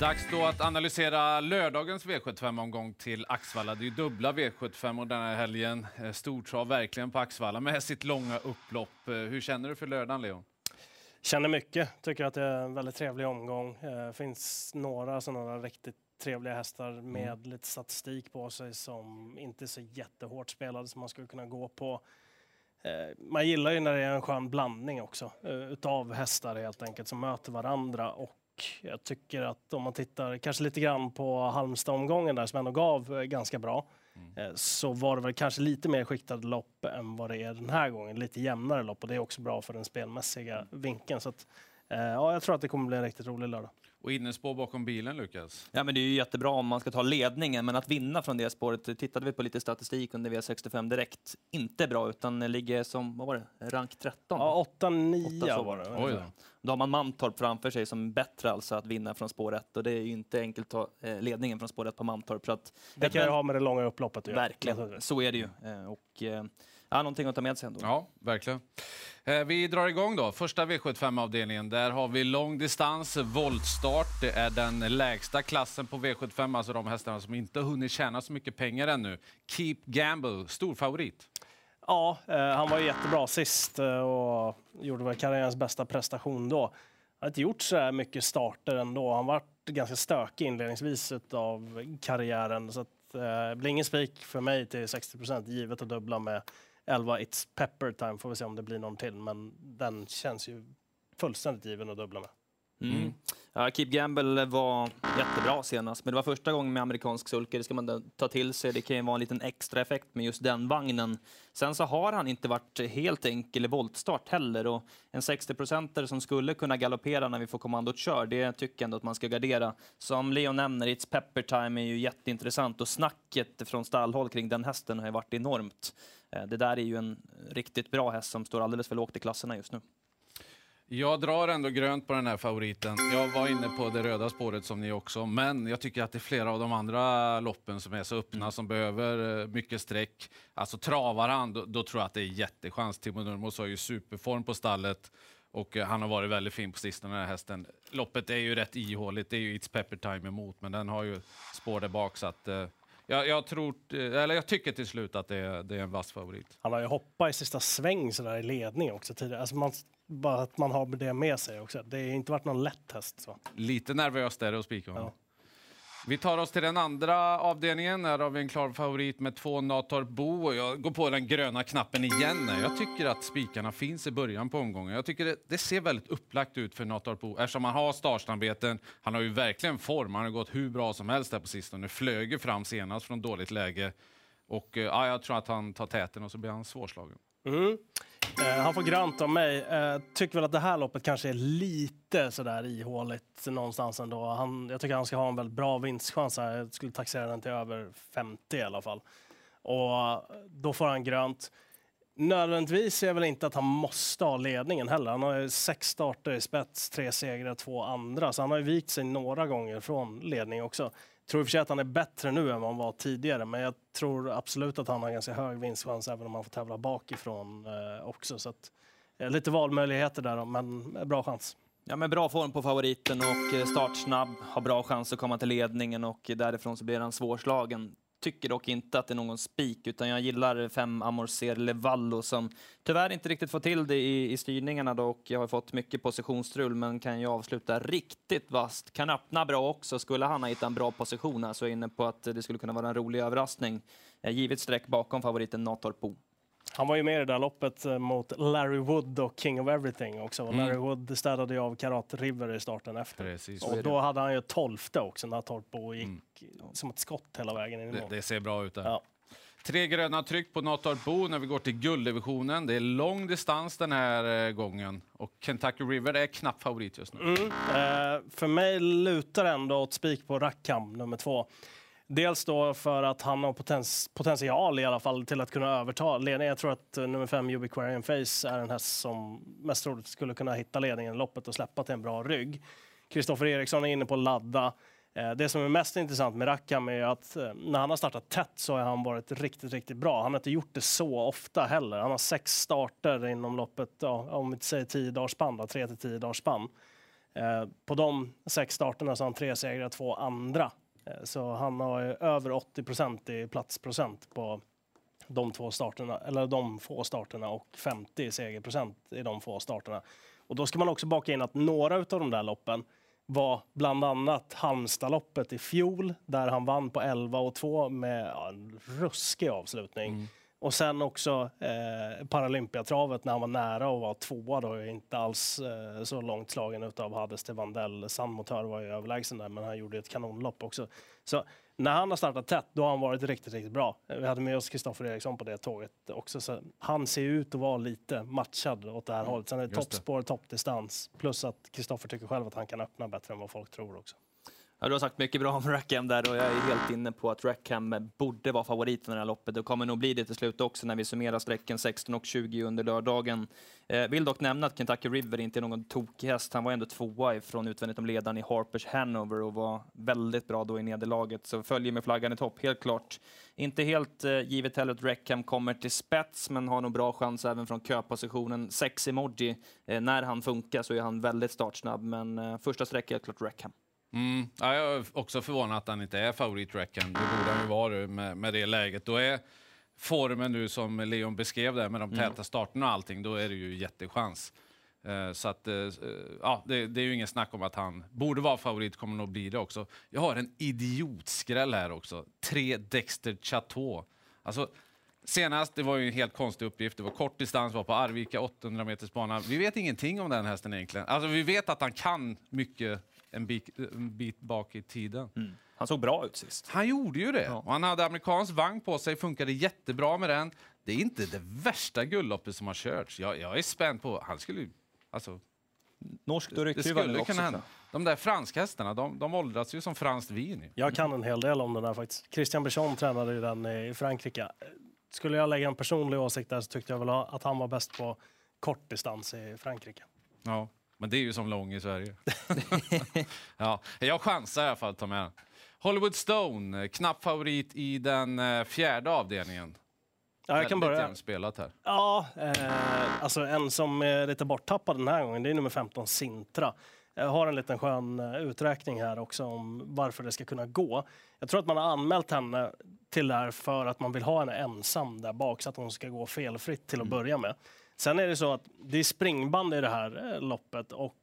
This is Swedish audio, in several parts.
Dags då att analysera lördagens V75-omgång till Axvalla. Det är ju dubbla V75 och den här helgen. Eh, stortrav verkligen på Axvalla med sitt långa upplopp. Eh, hur känner du för lördagen, Leon? Känner mycket. Tycker att det är en väldigt trevlig omgång. Det eh, finns några sådana riktigt trevliga hästar med mm. lite statistik på sig som inte är så jättehårt spelade som man skulle kunna gå på. Man gillar ju när det är en skön blandning också utav hästar helt enkelt som möter varandra och jag tycker att om man tittar kanske lite grann på Halmstad-omgången där som ändå gav eh, ganska bra mm. Eh, så var det väl kanske lite mer skiktade lopp än vad det är den här gången. Lite jämnare lopp och det är också bra för den spelmässiga vinkeln. Så att, eh, ja, jag tror att det kommer bli en riktigt rolig lördag. Och innespår bakom bilen, Lukas? Ja, men det är ju jättebra om man ska ta ledningen, men att vinna från det spåret, tittade vi på lite statistik under V65 direkt, inte bra, utan ligger som, vad var det, rank 13? Ja, 8-9 var det. Oj då. då har man Mantorp framför sig som bättre alltså att vinna från spår 1 och det är ju inte enkelt att ta eh, ledningen från spår 1 på Mantorp. Så att, det kan ju ha med det långa upploppet att göra. Verkligen, så är det ju. Eh, och, eh, ja, någonting att ta med sig ändå. Ja, verkligen. Eh, vi drar igång då. Första V75-avdelningen. Där har vi lång distans, voltstart. Det är den lägsta klassen på V75, alltså de hästarna som inte hunnit tjäna så mycket pengar ännu. Keep Gamble, stor favorit. Ja, eh, han var jättebra sist eh, och gjorde väl karriärens bästa prestation då. Han har inte gjort så här mycket starter ändå. Han var ganska stökig inledningsvis av karriären. Så att, det blir ingen spik för mig till 60% givet att dubbla med 11 It's Pepper Time. Får vi se om det blir någon till, men den känns ju fullständigt given att dubbla med. Mm. Ja, Keep Gamble var jättebra senast, men det var första gången med amerikansk sulke. Det ska man ta till sig. Det kan ju vara en liten extra effekt med just den vagnen. Sen så har han inte varit helt enkel i voltstart heller och en 60-procentare som skulle kunna galoppera när vi får kommandot kör, det tycker jag ändå att man ska gardera. Som Leo nämner, It's Pepper Time är ju jätteintressant och snacket från stallhåll kring den hästen har ju varit enormt. Eh, det där är ju en riktigt bra häst som står alldeles för lågt i klasserna just nu. Jag drar ändå grönt på den här favoriten. Jag var inne på det röda spåret som ni också, men jag tycker att det är flera av de andra loppen som är så öppna, mm. som behöver eh, mycket streck. Alltså travar han, då, då, tror jag att det är jättechans. Timo Nurmos har ju superform på stallet och eh, han har varit väldigt fin på sistone, den här hästen. Loppet är ju rätt ihåligt, det är ju It's Pepper Time emot, men den har ju spår där bak så att eh, jag, jag, tror, eller jag tycker till slut att det är, det är en vass favorit. Han har ju hoppat i sista sväng sådär i ledning också tidigare. Alltså man, bara att man har det med sig också. Det har inte varit någon lätt häst. Så. Lite nervöst är det att spika honom. Ja. Vi tar oss till den andra avdelningen. Här har vi en klar favorit med två Natorp Bo. Jag går på den gröna knappen igen. Jag tycker att spikarna finns i början på omgången. Jag tycker det, det ser väldigt upplagt ut för Natorp Bo eftersom han har startsamarbeten. Han har ju verkligen form. Han har gått hur bra som helst där på sistone. Flög fram senast från dåligt läge. Och eh, ja, jag tror att han tar täten och så blir han svårslagen. Mm. Eh, han får grant av mig. Eh, tycker väl att det här loppet kanske är lite sådär ihåligt någonstans ändå. Han, jag tycker han ska ha en väldigt bra vinstchans här. Jag skulle taxera den till över 50 i alla fall. Och eh, då får han grönt. Nödvändigtvis är väl inte att han måste ha ledningen heller. Han har ju sex starter i spets, tre segrar, två andra. Så han har ju vikt sig några gånger från ledning också tror i och för sig att han är bättre nu än vad han var tidigare, men jag tror absolut att han har ganska hög vinstchans även om han får tävla bakifrån eh, också. Så att, eh, lite valmöjligheter där, men eh, bra chans. Ja, men bra form på favoriten och eh, startsnabb, har bra chans att komma till ledningen och därifrån så blir han svårslagen tycker dock inte att det är någon spik, utan jag gillar fem Amorcer Levallo som tyvärr inte riktigt får till det i, i styrningarna då, och jag har fått mycket positionsstrul, men kan ju avsluta riktigt vast. Kan öppna bra också. Skulle han ha hittat en bra position här så är jag inne på att det skulle kunna vara en rolig överraskning. Givet streck bakom favoriten Natorpo. Han var ju med i det där loppet eh, mot Larry Wood och King of Everything också. Mm. Larry Wood städade ju av Karat River i starten efter. Precis, och då hade han ju tolfte också när Torpo gick mm. som ett skott hela vägen in i mål. Det, det ser bra ut där. Ja. Tre gröna tryck på Natorp Bo när vi går till gulddivisionen. Det är lång distans den här eh, gången och Kentucky River är knapp favorit just nu. Mm. Eh, för mig lutar ändå åt spik på Rackham nummer två. Dels då för att han har potens, potential i alla fall till att kunna överta ledningen. Jag tror att eh, nummer fem, Ubiquarian Face, är en häst som mest troligt skulle kunna hitta ledningen i loppet och släppa till en bra rygg. Kristoffer Eriksson är inne på att ladda. Eh, det som är mest intressant med Rackham är att eh, när han har startat tätt så har han varit riktigt, riktigt bra. Han har inte gjort det så ofta heller. Han har sex starter inom loppet, ja, om vi säger tio dagars spann, tre till tio dagars spann. På de sex starterna så har han tre segrar, två andra. Eh, så han har ju över 80 procent i platsprocent på de två starterna, eller de få starterna och 50 i segerprocent i de få starterna. Och då ska man också baka in att några av de där loppen var bland annat Halmstadloppet i fjol där han vann på 11 och 2 med ja, en ruskig avslutning. Mm. Och sen också eh, Paralympiatravet när han var nära och var tvåa då, inte alls eh, så långt slagen utav Hades till Vandell. Sandmotör var ju överlägsen där, men han gjorde ett kanonlopp också. Så när han har startat tätt, då har han varit riktigt, riktigt bra. Vi hade med oss Kristoffer Eriksson på det tåget också, så han ser ut att vara lite matchad åt det här mm. hållet. Sen är det toppspår, toppdistans, plus att Kristoffer tycker själv att han kan öppna bättre än vad folk tror också. Ja, du har sagt mycket bra om Rackham där och jag är helt inne på att Rackham borde vara favorit i det här loppet. och kommer nog bli det till slut också när vi summerar sträcken 16 och 20 under lördagen. Eh, vill dock nämna att Kentucky River inte är någon tokig häst. Han var ändå tvåa ifrån utvändigt om ledaren i Harpers Hanover och var väldigt bra då i nederlaget. Så följer med flaggan i topp, helt klart. Inte helt eh, givet heller att Rackham kommer till spets, men har nog bra chans även från köpositionen. Sex emoji, eh, när han funkar så är han väldigt startsnabb, men eh, första sträcka är helt klart Rackham. Mm. Ja, jag är också förvånad att han inte är favoritracken. Det borde han ju vara med, med det läget. Då är formen nu som Leon beskrev där med de mm. täta starterna och allting, då är det ju jättechans. Uh, så att, uh, ja, det, det, är ju ingen snack om att han borde vara favorit, kommer nog bli det också. Jag har en idiotskräll här också. Tre Dexter Chateau. Alltså, senast, det var ju en helt konstig uppgift, det var kort distans, var på Arvika 800 meters bana. Vi vet ingenting om den hästen egentligen. Alltså, vi vet att han kan mycket en bit, en bit bak i tiden. Mm. Han såg bra ut sist. Han gjorde ju det. Ja. Och han hade amerikansk vagn på sig, funkade jättebra med den. Det är inte det värsta guldloppet som har körts. Jag, jag är spänd på... Han skulle alltså, Norskt och ryckhyvlar också. Kunna hända. De där franska hästarna, de, de åldras ju som franskt vin. Jag kan en hel del om den där faktiskt. Christian Bichon tränade ju den i Frankrike. Skulle jag lägga en personlig åsikt där så tyckte jag väl att han var bäst på kortdistans i Frankrike. Ja. Men det är ju som lång i Sverige. ja, jag chansar i alla fall att ta med Hollywood Stone, knapp favorit i den eh, fjärde avdelningen. Ja, jag kan börja. spelat här. Ja, eh, alltså en som är lite borttappad den här gången, det är nummer 15, Sintra. Jag har en liten skön eh, uträkning här också om varför det ska kunna gå. Jag tror att man har anmält henne till det här för att man vill ha henne ensam där bak så att hon ska gå felfritt till att mm. börja med. Sen är det så att det är springband i det här eh, loppet och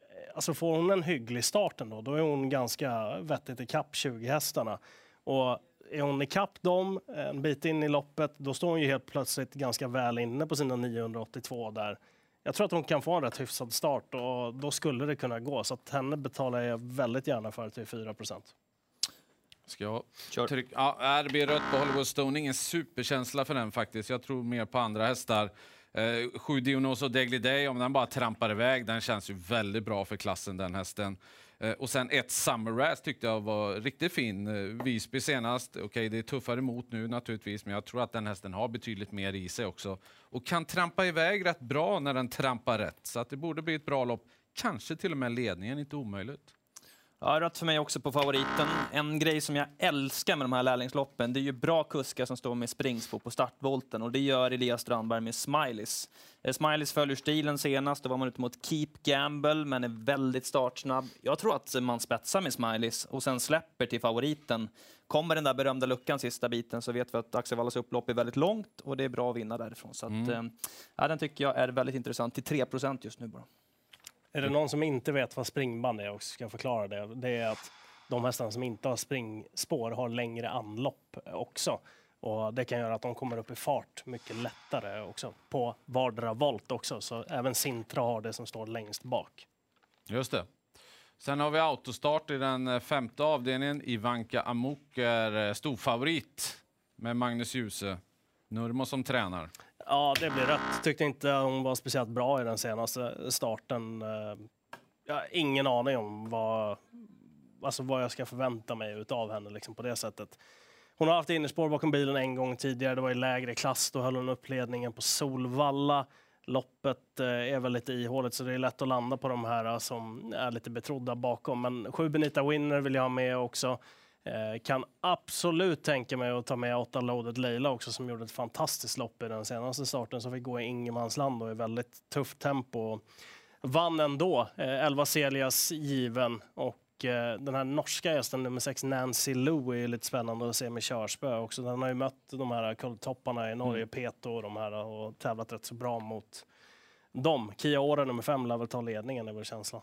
eh, alltså får hon en hygglig start ändå, då är hon ganska vettigt i kapp 20 hästarna. Och är hon i kapp dem en bit in i loppet, då står hon ju helt plötsligt ganska väl inne på sina 982 där. Jag tror att hon kan få en rätt hyfsad start och då skulle det kunna gå. Så att henne betalar jag väldigt gärna för till 4% Ska jag trycka? Ja, RB rött på Hollywood Stone. Ingen superkänsla för den faktiskt. Jag tror mer på andra hästar. Eh, sju Dionoso Degli Day, om den bara trampar iväg, den känns ju väldigt bra för klassen den hästen. Eh, och sen ett Summer Razz tyckte jag var riktigt fin. Eh, Visby senast, okej okay, det är tuffare emot nu naturligtvis, men jag tror att den hästen har betydligt mer i sig också. Och kan trampa iväg rätt bra när den trampar rätt, så att det borde bli ett bra lopp. Kanske till och med ledningen, inte omöjligt. Ja, rött för mig också på favoriten. En grej som jag älskar med de här lärlingsloppen, det är ju bra kuskar som står med springspår på startvolten och det gör Elias Strandberg med Smileys. Eh, Smileys följer stilen senast, då var man ute mot Keep Gamble, men är väldigt startsnabb. Jag tror att man spetsar med Smileys och sen släpper till favoriten. Kommer den där berömda luckan sista biten så vet vi att Axevallas upplopp är väldigt långt och det är bra att vinna därifrån. Så att, mm. Eh, ja, den tycker jag är väldigt intressant, till 3% just nu bara. Är det någon som inte vet vad springband är och ska förklara det, det är att de hästarna som inte har springspår har längre anlopp också. Och det kan göra att de kommer upp i fart mycket lättare också på vardera volt också. Så även Sintra har det som står längst bak. Just det. Sen har vi autostart i den femte avdelningen. Ivanka Amok är eh, storfavorit med Magnus Djuse. Nurmo som tränar. Ja, det blir rätt. Tyckte inte hon var speciellt bra i den senaste starten. Eh, jag har ingen aning om vad, alltså vad jag ska förvänta mig av henne liksom på det sättet. Hon har haft innerspår bakom bilen en gång tidigare. Det var i lägre klass. Då höll hon upp ledningen på Solvalla. Loppet eh, är väl lite ihåligt så det är lätt att landa på de här eh, som är lite betrodda bakom. Men sju Benita Winner vill jag ha med också. Eh, kan absolut tänka mig att ta med åtta Loaded Leila också som gjorde ett fantastiskt lopp i den senaste starten som fick gå i ingenmansland och i väldigt tufft tempo. vann ändå. Eh, 11 Celias given och eh, den här norska hästen nummer 6 Nancy Lou är lite spännande att se med körspö också. Den har ju mött de här kulltopparna i Norge, Mm. Peto och de här och tävlat rätt så bra mot dem. Kia Åre nummer 5 lär väl ta ledningen, är väl känslan.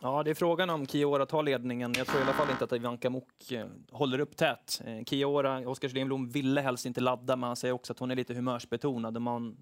Ja, det är frågan om Kiora tar ledningen. Jag tror i alla fall inte att Ivanka Mok eh, håller upp tät. Eh, Kiora, Oskar Stenblom ville helst inte ladda, men han säger också att hon är lite humörsbetonad och man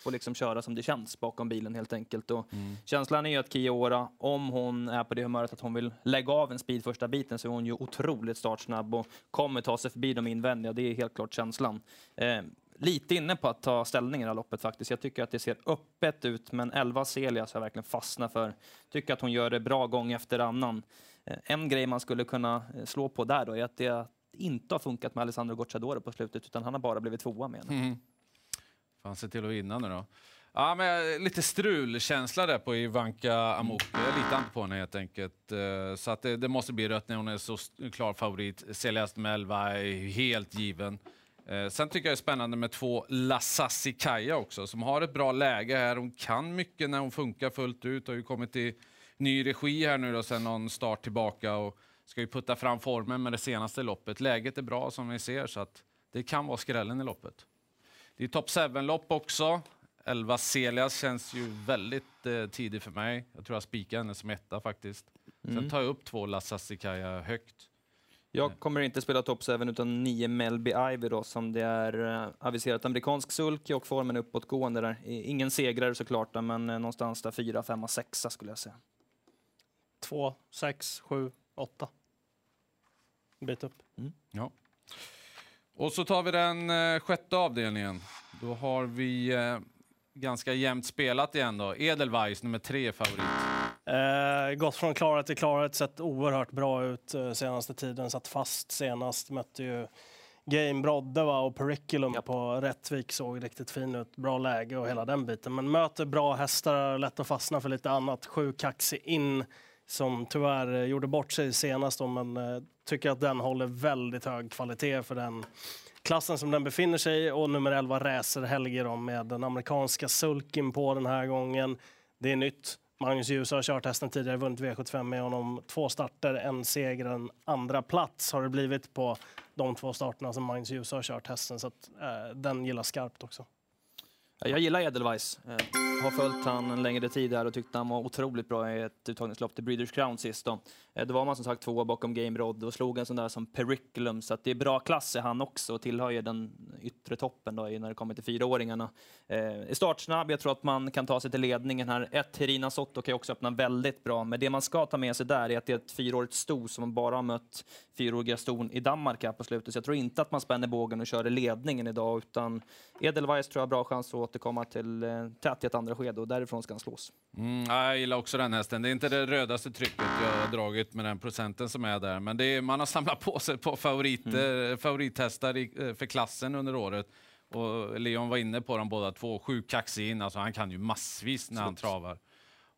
får liksom köra som det känns bakom bilen helt enkelt. Och Känslan är ju att Kiora, om hon är på det humöret att hon vill lägga av en speed första biten så är hon ju otroligt startsnabb och kommer ta sig förbi de invändiga. Det är helt klart känslan. Eh, lite inne på att ta ställning i det här loppet faktiskt. Jag tycker att det ser öppet ut, men 11 Celia så jag verkligen fastnat för. Tycker att hon gör det bra gång efter annan. Eh, en grej man skulle kunna eh, slå på där då är att det inte har funkat med Alessandro Gocciadoro på slutet, utan han har bara blivit tvåa med henne. Mm. Fan, se till att vinna nu då. Ja, men eh, lite strulkänsla där på Ivanka Amok. Jag litar inte på henne helt enkelt. Så att det, det måste bli rött när hon är så klar favorit. Celeste Melva är helt given. Eh, Sen tycker jag det är spännande med två Lasassi Kaja också, som har ett bra läge här. Hon kan mycket när hon funkar fullt ut. Har ju kommit i ny regi här nu då, sen någon start tillbaka och ska ju putta fram formen med det senaste loppet. Läget är bra som vi ser, så att det kan vara skrällen i loppet. Det är top 7-lopp också. 11 Celias känns ju väldigt eh, tidig för mig. Jag tror jag spikar henne som etta faktiskt. Sen tar jag upp två Lasassikaya högt. Jag kommer inte spela top 7 utan 9 Melby Ivy då, som det är eh, aviserat amerikansk sulky och formen uppåtgående där. Ingen segrare såklart, men eh, någonstans där 4, 5, 6 skulle jag säga. 2, 6, 7, 8. Bit upp. Ja. Och så tar vi den eh, sjätte avdelningen. Då har vi ganska jämnt spelat igen då. Edelweiss, nummer tre favorit. Eh, gått från klarhet till klarhet, sett oerhört bra ut eh, senaste tiden. Satt fast senast, mötte ju Game Brodde va, och Periculum Japp. på Rättvik. Såg riktigt fin ut, bra läge och hela den biten. Men möter bra hästar, lätt att fastna för lite annat. Sju kaxig in som tyvärr gjorde bort sig senast då, men eh, tycker att den håller väldigt hög kvalitet för den klassen som den befinner sig i. Och nummer 11 Racer Helge då, med den amerikanska sulkin på den här gången. Det är nytt. Magnus Djuse har kört hästen tidigare, vunnit V75 med honom. Två starter, en seger, en andra plats har det blivit på de två starterna som Magnus Djuse har kört hästen. Så att, eh, den gillar skarpt också. Jag gillar Edelweiss. Jag har följt han en längre tid här och tyckte han var otroligt bra i ett uttagningslopp till Breeders Crown sist. Då. Eh, då var man som sagt tvåa bakom Game Rod och slog en sån där som Periculum, så att det är bra klass i han också och tillhör ju den yttre toppen då, när det kommer till fyraåringarna. Eh, startsnabb, jag tror att man kan ta sig till ledningen här. Ett Herina Sotto kan ju också öppna väldigt bra, men det man ska ta med sig där är att det är ett fyraårigt sto som bara har mött fyraåriga ston i Danmark här på slutet. Så jag tror inte att man spänner bågen och kör i ledningen idag, utan Edelweiss tror jag har bra chans att återkomma till eh, tätt i ett andra skede och därifrån ska han slås. Mm, ja, jag gillar också den hästen. Det är inte det rödaste trycket jag har dragit med den procenten som är där. Men är, man har samlat på sig på favoriter, favorithästar i, eh, för klassen under året. Och Leon var inne på dem båda två. Sju kaxig in, alltså han kan ju massvis när han travar.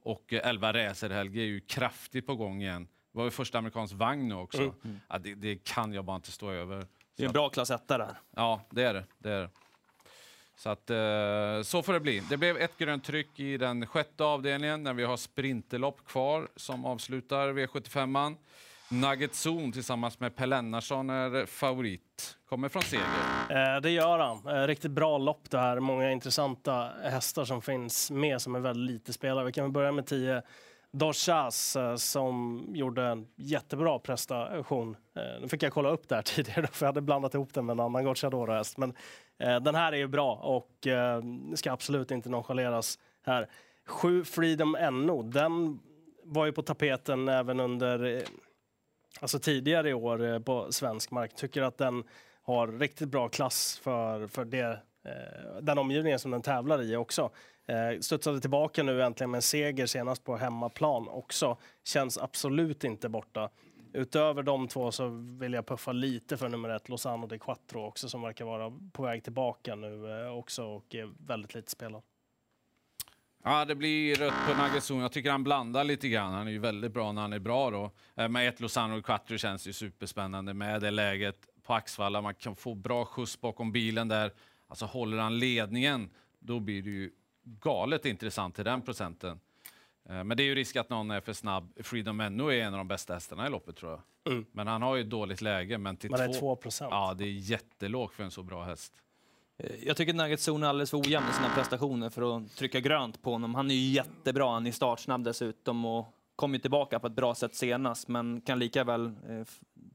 Och eh, 11 Racerhelge är ju kraftigt på gång igen. Det var ju första amerikansk vagn nu också. Ja, det, det kan jag bara inte stå över. Det är en bra klass etta där. Ja, det är det. det, är det. Så, att, eh, så får det bli. Det blev ett grönt tryck i den sjätte avdelningen när vi har sprinterlopp kvar som avslutar V75an. Nugget Zone tillsammans med Per Lennarsson är favorit. Kommer från seger. Eh, det gör han. Eh, riktigt bra lopp det här. Många intressanta hästar som finns med som är väldigt lite spelare. Vi kan börja med 10 Dochas som gjorde en jättebra prestation. Nu fick jag kolla upp det här tidigare för jag hade blandat ihop den med en annan Gocciadoro-häst. Men Eh, den här är ju bra och eh, ska absolut inte nonchaleras här. 7 Freedom NO, den var ju på tapeten även under eh, alltså tidigare i år på svensk mark. Tycker att den har riktigt bra klass för, för det, den omgivningen som den tävlar i också. Eh, studsade tillbaka nu äntligen med en seger senast på hemmaplan också. Känns absolut inte borta. Utöver de två så vill jag puffa lite för nummer ett, Lozano de Quattro också, som verkar vara på väg tillbaka nu eh, också och är väldigt lite spelad. Ja, det blir rött på Nugget Jag tycker han blandar lite grann. Han är ju väldigt bra när han är bra. Då. Eh, med ett Lozano De Quattro känns ju superspännande med det läget på Axvalla. Man kan få bra skjuts bakom bilen där. Alltså håller han ledningen, då blir det ju galet intressant till den procenten. Eh, Men det är ju risk att någon är för snabb. Freedom Enno är en av de bästa hästarna i loppet tror jag. Mm. Men han har ju ett dåligt läge. Men till Men det är två... 2 procent. Ja, det är jättelågt för en så bra häst. Eh, Jag tycker Nuggets Zone är alldeles för ojämn i sina prestationer för att trycka grönt på honom. Han är ju jättebra, han är startsnabb dessutom och kom ju tillbaka på ett bra sätt senast, men kan lika väl eh,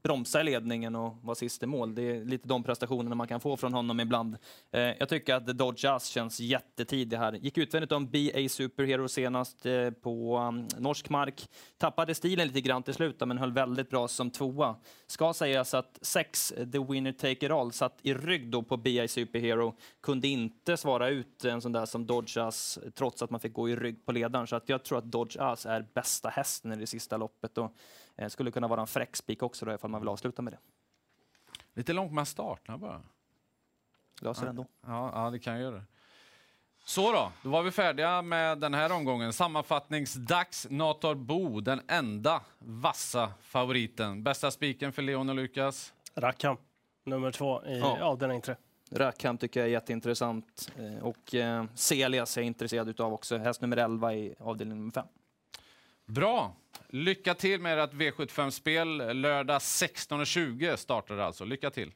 bromsa i ledningen och vara sist i mål. Det är lite de prestationerna man kan få från honom ibland. Eh, jag tycker att The Dodge Us känns jättetidig här. Gick utvändigt om BA Superhero senast eh, på um, norsk mark. Tappade stilen lite grann till slut, men höll väldigt bra som tvåa. Ska sägas att sex The Winner Take It All satt i rygg då på BA Superhero. Kunde inte svara ut en sån där som Dodge Us, trots att man fick gå i rygg på ledaren. Så att jag tror att Dodge Us är bästa hästen i det sista loppet. Och, eh, skulle kunna vara en fräck spik också då, ifall man vill avsluta med det. Lite långt med starterna bara. Löser Ja. ändå. Ja, ja, det kan jag göra. Så då, då var vi färdiga med den här omgången. Sammanfattningsdags. Nator Bo, den enda vassa favoriten. Bästa spiken för Leon och Lukas. Rackham, nummer två i Ja. avdelning tre. Rackham tycker jag är jätteintressant. Eh, Och eh, Celias är jag intresserad utav också. Häst nummer 11 i avdelning nummer 5. Bra! Lycka till med ert V75-spel. Lördag 16.20 startar det alltså. Lycka till!